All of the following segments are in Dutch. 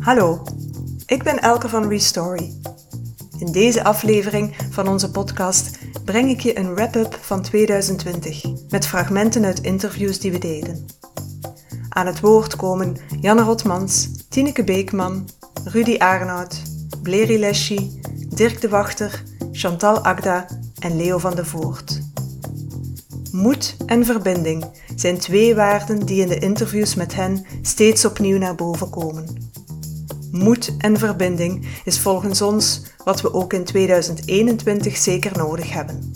Hallo, ik ben Elke van Restory. In deze aflevering van onze podcast breng ik je een wrap-up van 2020 met fragmenten uit interviews die we deden. Aan het woord komen Janne Rotmans, Tineke Beekman, Rudy Arnoud, Bleri Leschi, Dirk de Wachter, Chantal Agda en Leo van de Voort. Moed en verbinding zijn twee waarden die in de interviews met hen steeds opnieuw naar boven komen. Moed en verbinding is volgens ons wat we ook in 2021 zeker nodig hebben.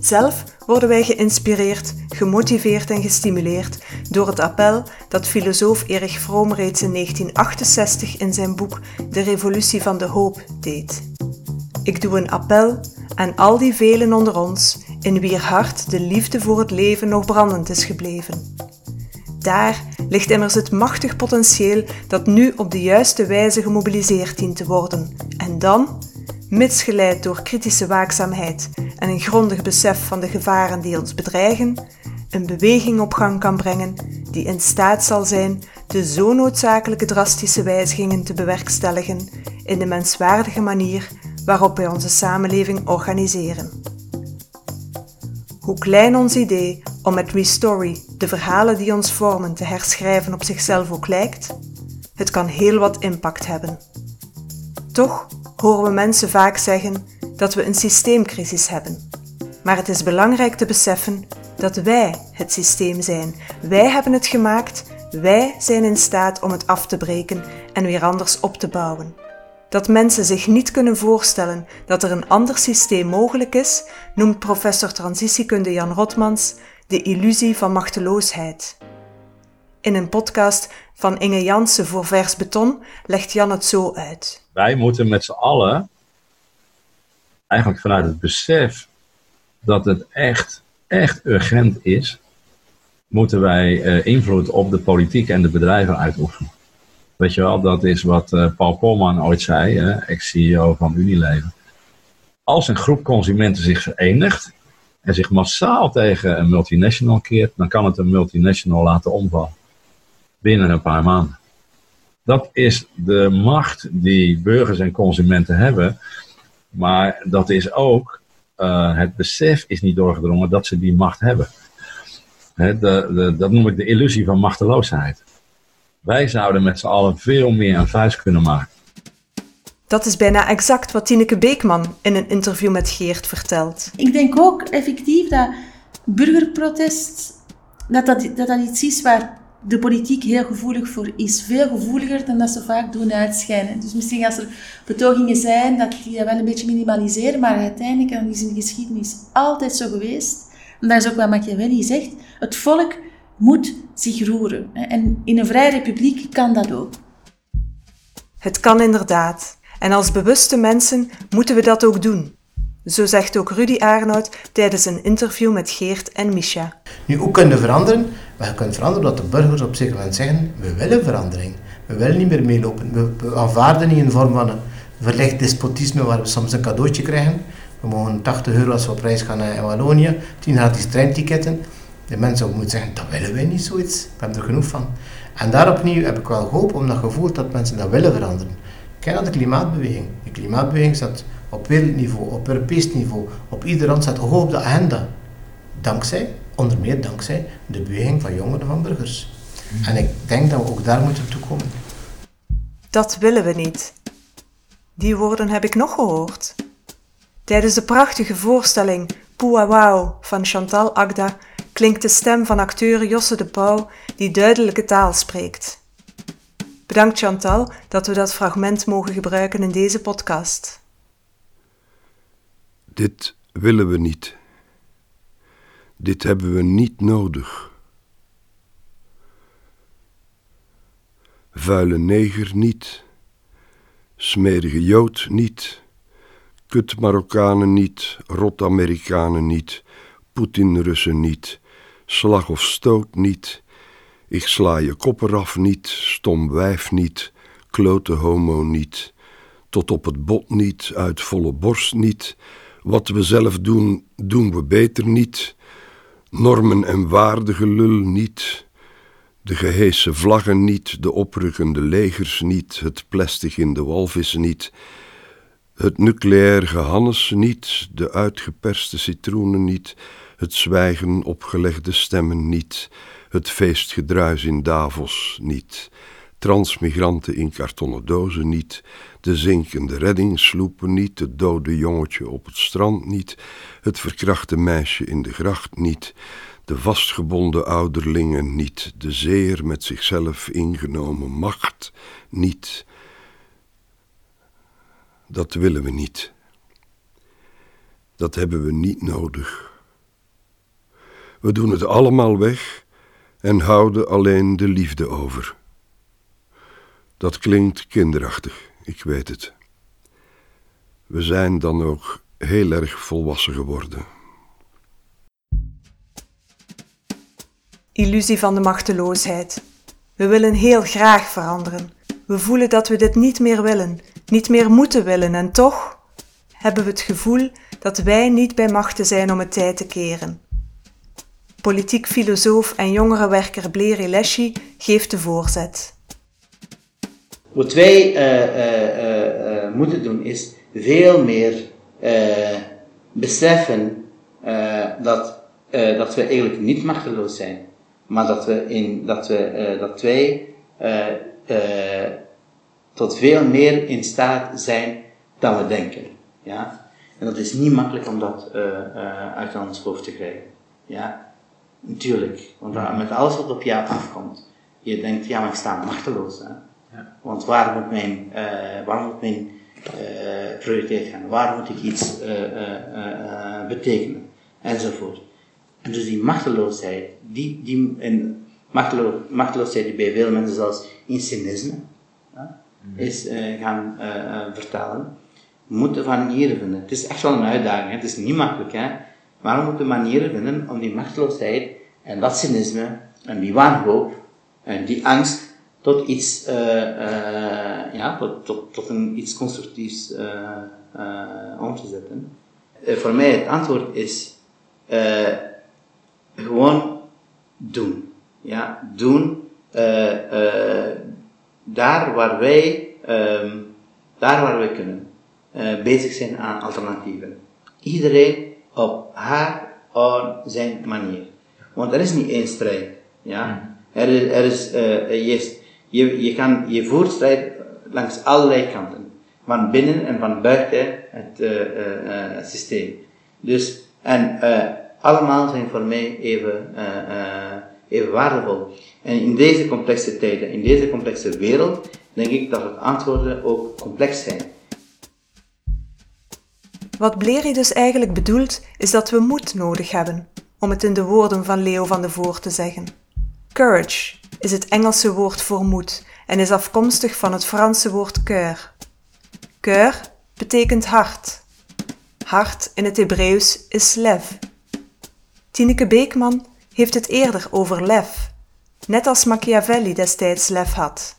Zelf worden wij geïnspireerd, gemotiveerd en gestimuleerd door het appel dat filosoof Erich Fromm reeds in 1968 in zijn boek De Revolutie van de Hoop deed. Ik doe een appel aan al die velen onder ons in wier hart de liefde voor het leven nog brandend is gebleven. Daar ligt immers het machtig potentieel dat nu op de juiste wijze gemobiliseerd dient te worden. En dan, mits geleid door kritische waakzaamheid en een grondig besef van de gevaren die ons bedreigen, een beweging op gang kan brengen die in staat zal zijn de zo noodzakelijke drastische wijzigingen te bewerkstelligen in de menswaardige manier waarop wij onze samenleving organiseren. Hoe klein ons idee om met Restory de verhalen die ons vormen te herschrijven op zichzelf ook lijkt, het kan heel wat impact hebben. Toch horen we mensen vaak zeggen dat we een systeemcrisis hebben. Maar het is belangrijk te beseffen dat wij het systeem zijn. Wij hebben het gemaakt, wij zijn in staat om het af te breken en weer anders op te bouwen. Dat mensen zich niet kunnen voorstellen dat er een ander systeem mogelijk is, noemt professor transitiekunde Jan Rotmans de illusie van machteloosheid. In een podcast van Inge Jansen voor Vers Beton legt Jan het zo uit. Wij moeten met z'n allen, eigenlijk vanuit het besef dat het echt, echt urgent is, moeten wij uh, invloed op de politiek en de bedrijven uitoefenen. Weet je wel, dat is wat uh, Paul Polman ooit zei, ex-CEO van Unilever. Als een groep consumenten zich verenigt en zich massaal tegen een multinational keert, dan kan het een multinational laten omvallen. Binnen een paar maanden. Dat is de macht die burgers en consumenten hebben. Maar dat is ook, uh, het besef is niet doorgedrongen dat ze die macht hebben. de, de, dat noem ik de illusie van machteloosheid. Wij zouden met z'n allen veel meer een vuist kunnen maken. Dat is bijna exact wat Tineke Beekman in een interview met Geert vertelt. Ik denk ook effectief dat burgerprotest, dat dat, dat, dat iets is waar de politiek heel gevoelig voor is. Veel gevoeliger dan dat ze vaak doen uitschijnen. Dus misschien als er betogingen zijn, dat die dat wel een beetje minimaliseren, maar uiteindelijk, en is in de geschiedenis altijd zo geweest, en dat is ook wat Machiavelli zegt, het volk moet zich roeren. En in een vrije republiek kan dat ook. Het kan inderdaad. En als bewuste mensen moeten we dat ook doen. Zo zegt ook Rudy Arnoud tijdens een interview met Geert en Misha. Nu, hoe kunnen veranderen? We kunnen veranderen dat de burgers op zich gaan zeggen, we willen verandering. We willen niet meer meelopen. We, we aanvaarden niet in vorm van een verlicht despotisme waar we soms een cadeautje krijgen. We mogen 80 euro als we op reis gaan naar Wallonië, 10 gratis treinticketten. De mensen moeten zeggen, dat willen wij niet zoiets. We hebben er genoeg van. En daar opnieuw heb ik wel hoop om dat gevoel dat mensen dat willen veranderen. Kijk naar de klimaatbeweging. De klimaatbeweging staat op wereldniveau, op Europees niveau, op ieder land staat hoog op de agenda. Dankzij, onder meer dankzij, de beweging van jongeren van burgers. En ik denk dat we ook daar moeten toe komen. Dat willen we niet. Die woorden heb ik nog gehoord. Tijdens de prachtige voorstelling Pouawau van Chantal Agda klinkt de stem van acteur Josse de Pauw die duidelijke taal spreekt. Bedankt Chantal dat we dat fragment mogen gebruiken in deze podcast. Dit willen we niet. Dit hebben we niet nodig. Vuile neger niet. Smerige Jood niet. Kut Marokkanen niet. Rot Amerikanen niet. Poetin-Russen niet. Slag of stoot niet. Ik sla je kop eraf niet, stom wijf niet, klote homo niet, tot op het bot niet, uit volle borst niet, wat we zelf doen, doen we beter niet, normen en waarden gelul niet, De geheese vlaggen niet, de oprukkende legers niet, het plastic in de walvis niet, het nucleair gehannes niet, de uitgeperste citroenen niet, het zwijgen opgelegde stemmen niet, het feestgedruis in Davos niet, transmigranten in kartonnen dozen niet, de zinkende reddingssloepen niet, het dode jongetje op het strand niet, het verkrachte meisje in de gracht niet, de vastgebonden ouderlingen niet, de zeer met zichzelf ingenomen macht niet. Dat willen we niet. Dat hebben we niet nodig. We doen het allemaal weg en houden alleen de liefde over. Dat klinkt kinderachtig, ik weet het. We zijn dan ook heel erg volwassen geworden. Illusie van de machteloosheid. We willen heel graag veranderen. We voelen dat we dit niet meer willen, niet meer moeten willen en toch hebben we het gevoel dat wij niet bij machten zijn om het tijd te keren. Politiek filosoof en jongerenwerker Bleri Leschi geeft de voorzet. Wat wij uh, uh, uh, moeten doen is veel meer beseffen dat, dat we eigenlijk niet machteloos zijn, maar dat, we in, dat, we, dat wij tot veel meer in staat zijn dan we denken. Ja? En dat is niet makkelijk om dat uit ons hoofd te krijgen. Ja? Natuurlijk, want met alles wat op jou afkomt, je denkt, ja, maar ik sta machteloos. Hè? Ja. Want waar moet mijn, uh, waar moet mijn uh, prioriteit gaan? Waar moet ik iets uh, betekenen? Enzovoort. En dus die machteloosheid, die, die en machtelo machteloosheid die bij veel mensen zelfs in cynisme mm. is gaan vertalen, moeten manieren vinden. Het is echt wel een uitdaging, hè? het is niet makkelijk, hè? Maar we moeten manieren vinden om die machteloosheid en dat cynisme en die wanhoop en die angst tot iets, uh, uh, ja, tot, tot, tot een iets constructiefs uh, om te zetten. voor mij het antwoord is gewoon doen. Ja, doen daar waar wij, um, daar waar wij kunnen, bezig zijn aan alternatieven. Iedereen op haar of zijn manier. Want er is niet één strijd. Ja? Er is, er is, uh, je, je, je, kan, je voert strijd langs allerlei kanten. Van binnen en van buiten het uh, uh, systeem. Dus, en allemaal zijn voor mij even, even waardevol. En in deze complexe tijden, in deze complexe wereld, denk ik dat het antwoorden ook complex zijn. Wat Bleri dus eigenlijk bedoelt, is dat we moed nodig hebben, om het in de woorden van Leo van de Voort te zeggen. Courage is het Engelse woord voor moed en is afkomstig van het Franse woord cœur. Cœur betekent hart. Hart in het Hebreeuws is lef. Tineke Beekman heeft het eerder over lef, net als Machiavelli destijds lef had.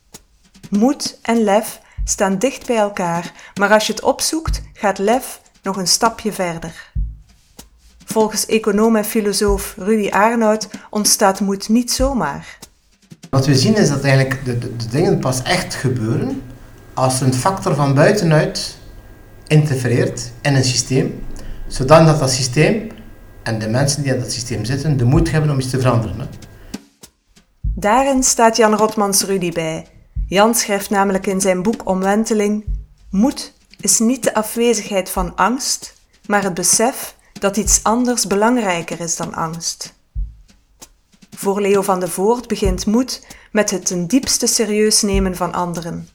Moed en lef staan dicht bij elkaar, maar als je het opzoekt, gaat lef nog een stapje verder. Volgens econoom en filosoof Rudy Arnoud ontstaat moed niet zomaar. Wat we zien is dat eigenlijk de, de, de dingen pas echt gebeuren als er een factor van buitenuit interfereert in een systeem, zodat dat systeem en de mensen die in dat systeem zitten de moed hebben om iets te veranderen. Hè. Daarin staat Jan Rotmans Rudy bij. Jan schrijft namelijk in zijn boek Omwenteling: Moed is niet de afwezigheid van angst, maar het besef dat iets anders belangrijker is dan angst. Voor Leo van de Voort begint moed met het ten diepste serieus nemen van anderen.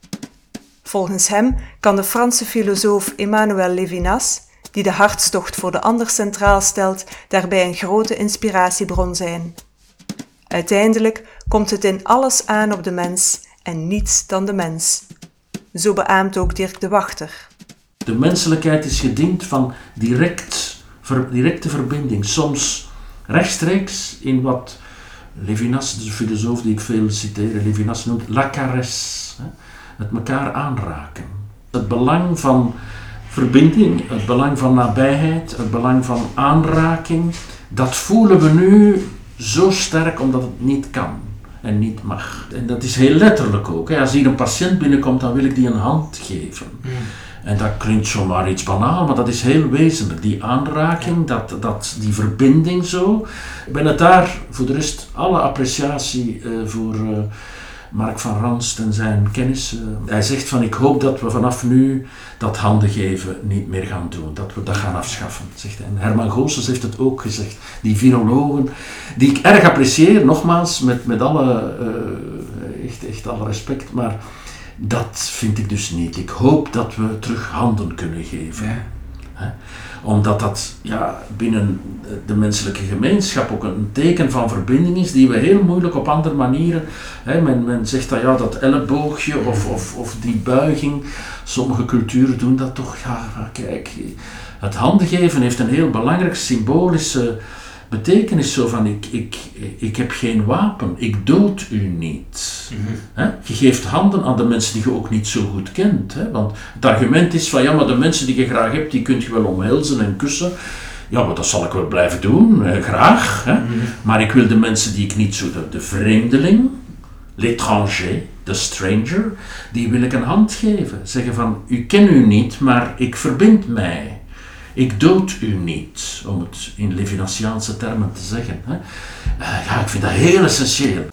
Volgens hem kan de Franse filosoof Emmanuel Levinas, die de hartstocht voor de ander centraal stelt, daarbij een grote inspiratiebron zijn. Uiteindelijk komt het in alles aan op de mens en niets dan de mens. Zo beaamt ook Dirk de Wachter. De menselijkheid is gediend van direct, directe verbinding, soms rechtstreeks in wat Levinas, de filosoof die ik veel citeer, Levinas noemt la caresse, het elkaar aanraken. Het belang van verbinding, het belang van nabijheid, het belang van aanraking, dat voelen we nu zo sterk omdat het niet kan. en niet mag. En dat is heel letterlijk ook. Als hier een patiënt binnenkomt, dan wil ik die een hand geven. En dat klinkt zomaar iets banaal, maar dat is heel wezenlijk. Die aanraking, dat, dat, die verbinding zo. Ik ben het daar voor de rest alle appreciatie uh, voor uh, Mark van Ranst en zijn kennis. Uh, hij zegt van ik hoop dat we vanaf nu dat handen geven niet meer gaan doen. Dat we dat gaan afschaffen. Zegt hij. En Herman Goossens heeft het ook gezegd. Die virologen, die ik erg apprecieer, nogmaals, met, met alle, echt, echt alle respect. Maar dat vind ik dus niet. Ik hoop dat we terug handen kunnen geven. Omdat dat ja, binnen de menselijke gemeenschap ook een teken van verbinding is die we heel moeilijk op andere manieren. Hè, men, men zegt dat ja, dat elleboogje of, of, of die buiging. Sommige culturen doen dat toch. Ja, kijk, het handen geven heeft een heel belangrijk symbolische betekenis zo van ik, ik, ik heb geen wapen, ik dood u niet. Mhm. Je geeft handen aan de mensen die je ook niet zo goed kent. Hè? Want het argument is van ja, maar de mensen die je graag hebt, die kun je wel omhelzen en kussen. Ja, maar dat zal ik wel blijven doen, eh, graag. Hè? Mhm. Maar ik wil de mensen die ik niet zo, de, de vreemdeling, l'étranger, de stranger, die wil ik een hand geven. Zeggen van, u ken u niet, maar ik verbind mij. Ik dood u niet, om het in Levinasiaanse termen te zeggen. Hè. Uh, ja, ik vind dat heel essentieel.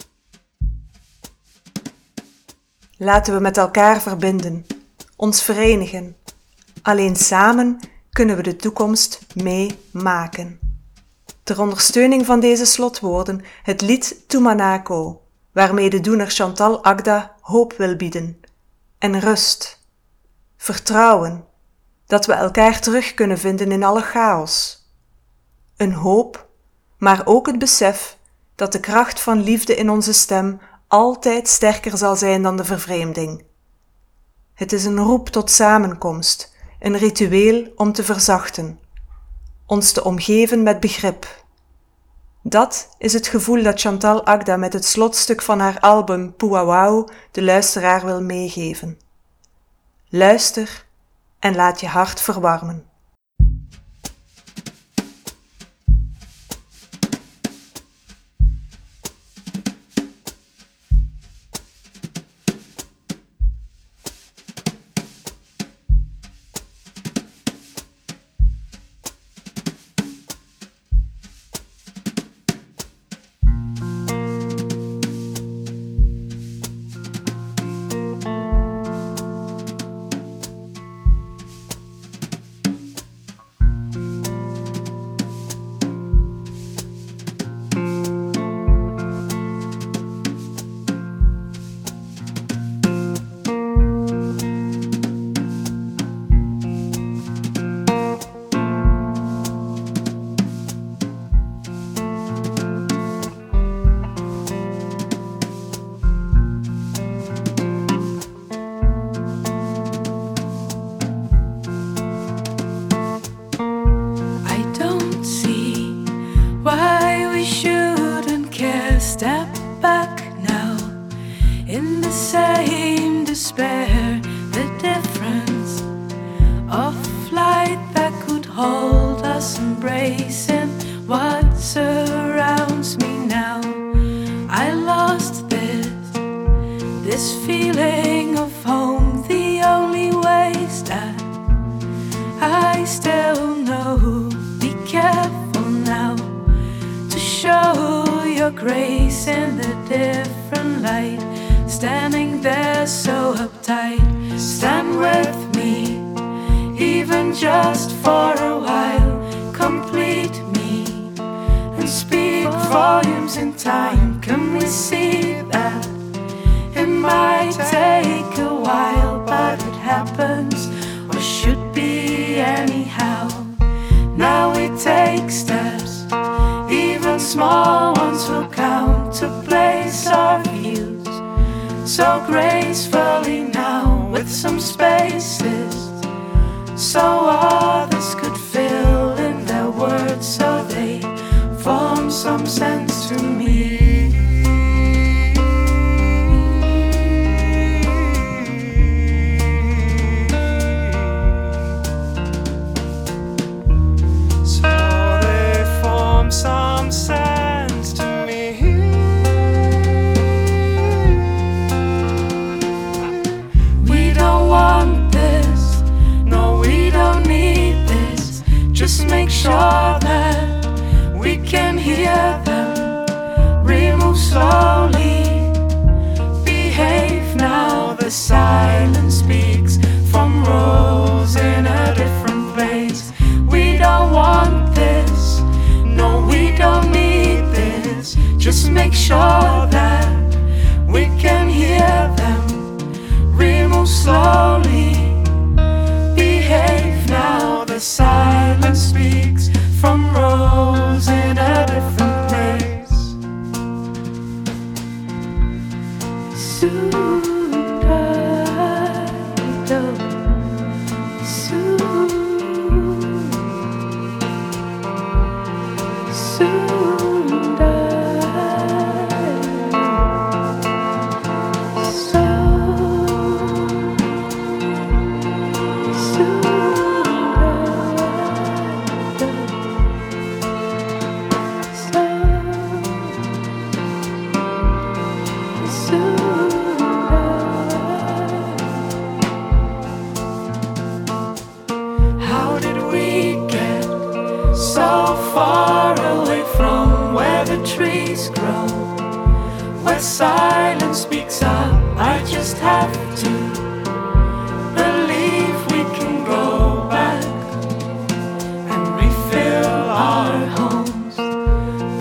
Laten we met elkaar verbinden, ons verenigen. Alleen samen kunnen we de toekomst meemaken. Ter ondersteuning van deze slotwoorden het lied Tumanako, waarmee de doener Chantal Agda hoop wil bieden. En rust, vertrouwen dat we elkaar terug kunnen vinden in alle chaos. Een hoop, maar ook het besef dat de kracht van liefde in onze stem altijd sterker zal zijn dan de vervreemding. Het is een roep tot samenkomst, een ritueel om te verzachten, ons te omgeven met begrip. Dat is het gevoel dat Chantal Agda met het slotstuk van haar album Puawau de luisteraar wil meegeven. Luister en laat je hart verwarmen. we're so uptight. Stand with me, even just for a while. Complete me and speak volumes in time. Can we see that? It might take a while, but it happens. so gracefully now with some spaces so others could fill in their words so they form some sense to me. Hear them, remove slowly. Behave now, the silence speaks from rows in a different place. We don't want this, no, we don't need this. Just make sure that we can hear them, remove slowly. Behave now, the silence grow? Where silence speaks up, I just have to believe we can go back and refill our homes.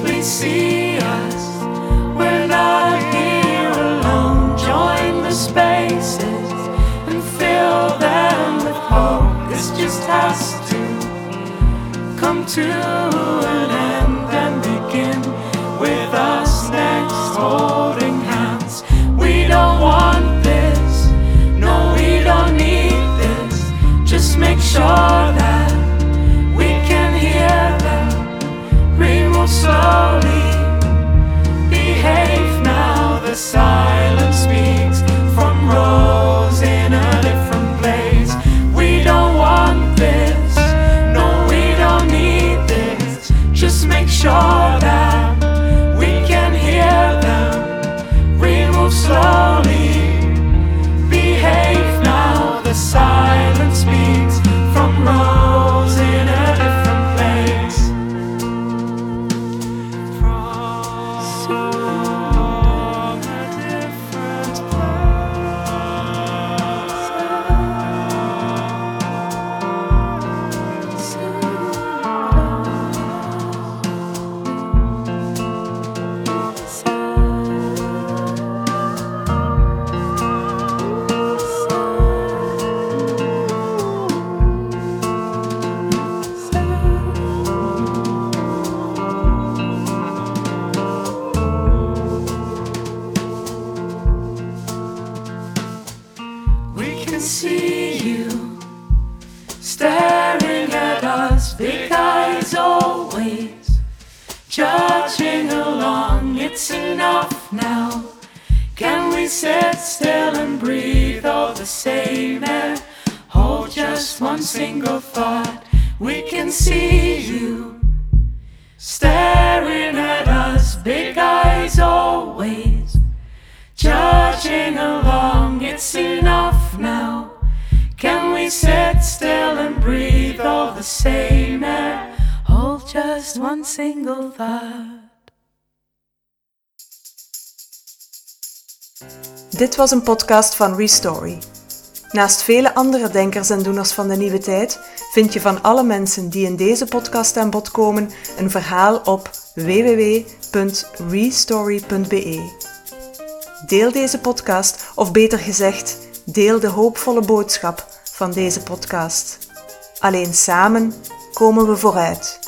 Please see us, we're not here alone. Join the spaces and fill them with hope. This just has to come to an end small. See you staring at us, big eyes always, judging along. It's enough now. Can we sit still and breathe all the same air? Hold just one single thought. We can see you staring at us, big eyes always judging along. It's enough sit still and breathe all the same air? Hold just one single thought. Dit was een podcast van Restory. Naast vele andere denkers en doeners van de nieuwe tijd vind je van alle mensen die in deze podcast aan bod komen een verhaal op www.restory.be. Deel deze podcast, of beter gezegd, deel de hoopvolle boodschap van deze podcast. Alleen samen komen we vooruit.